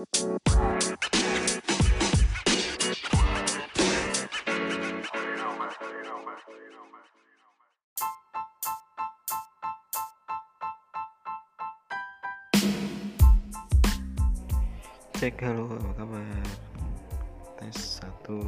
Cek halo apa kabar? Tes satu.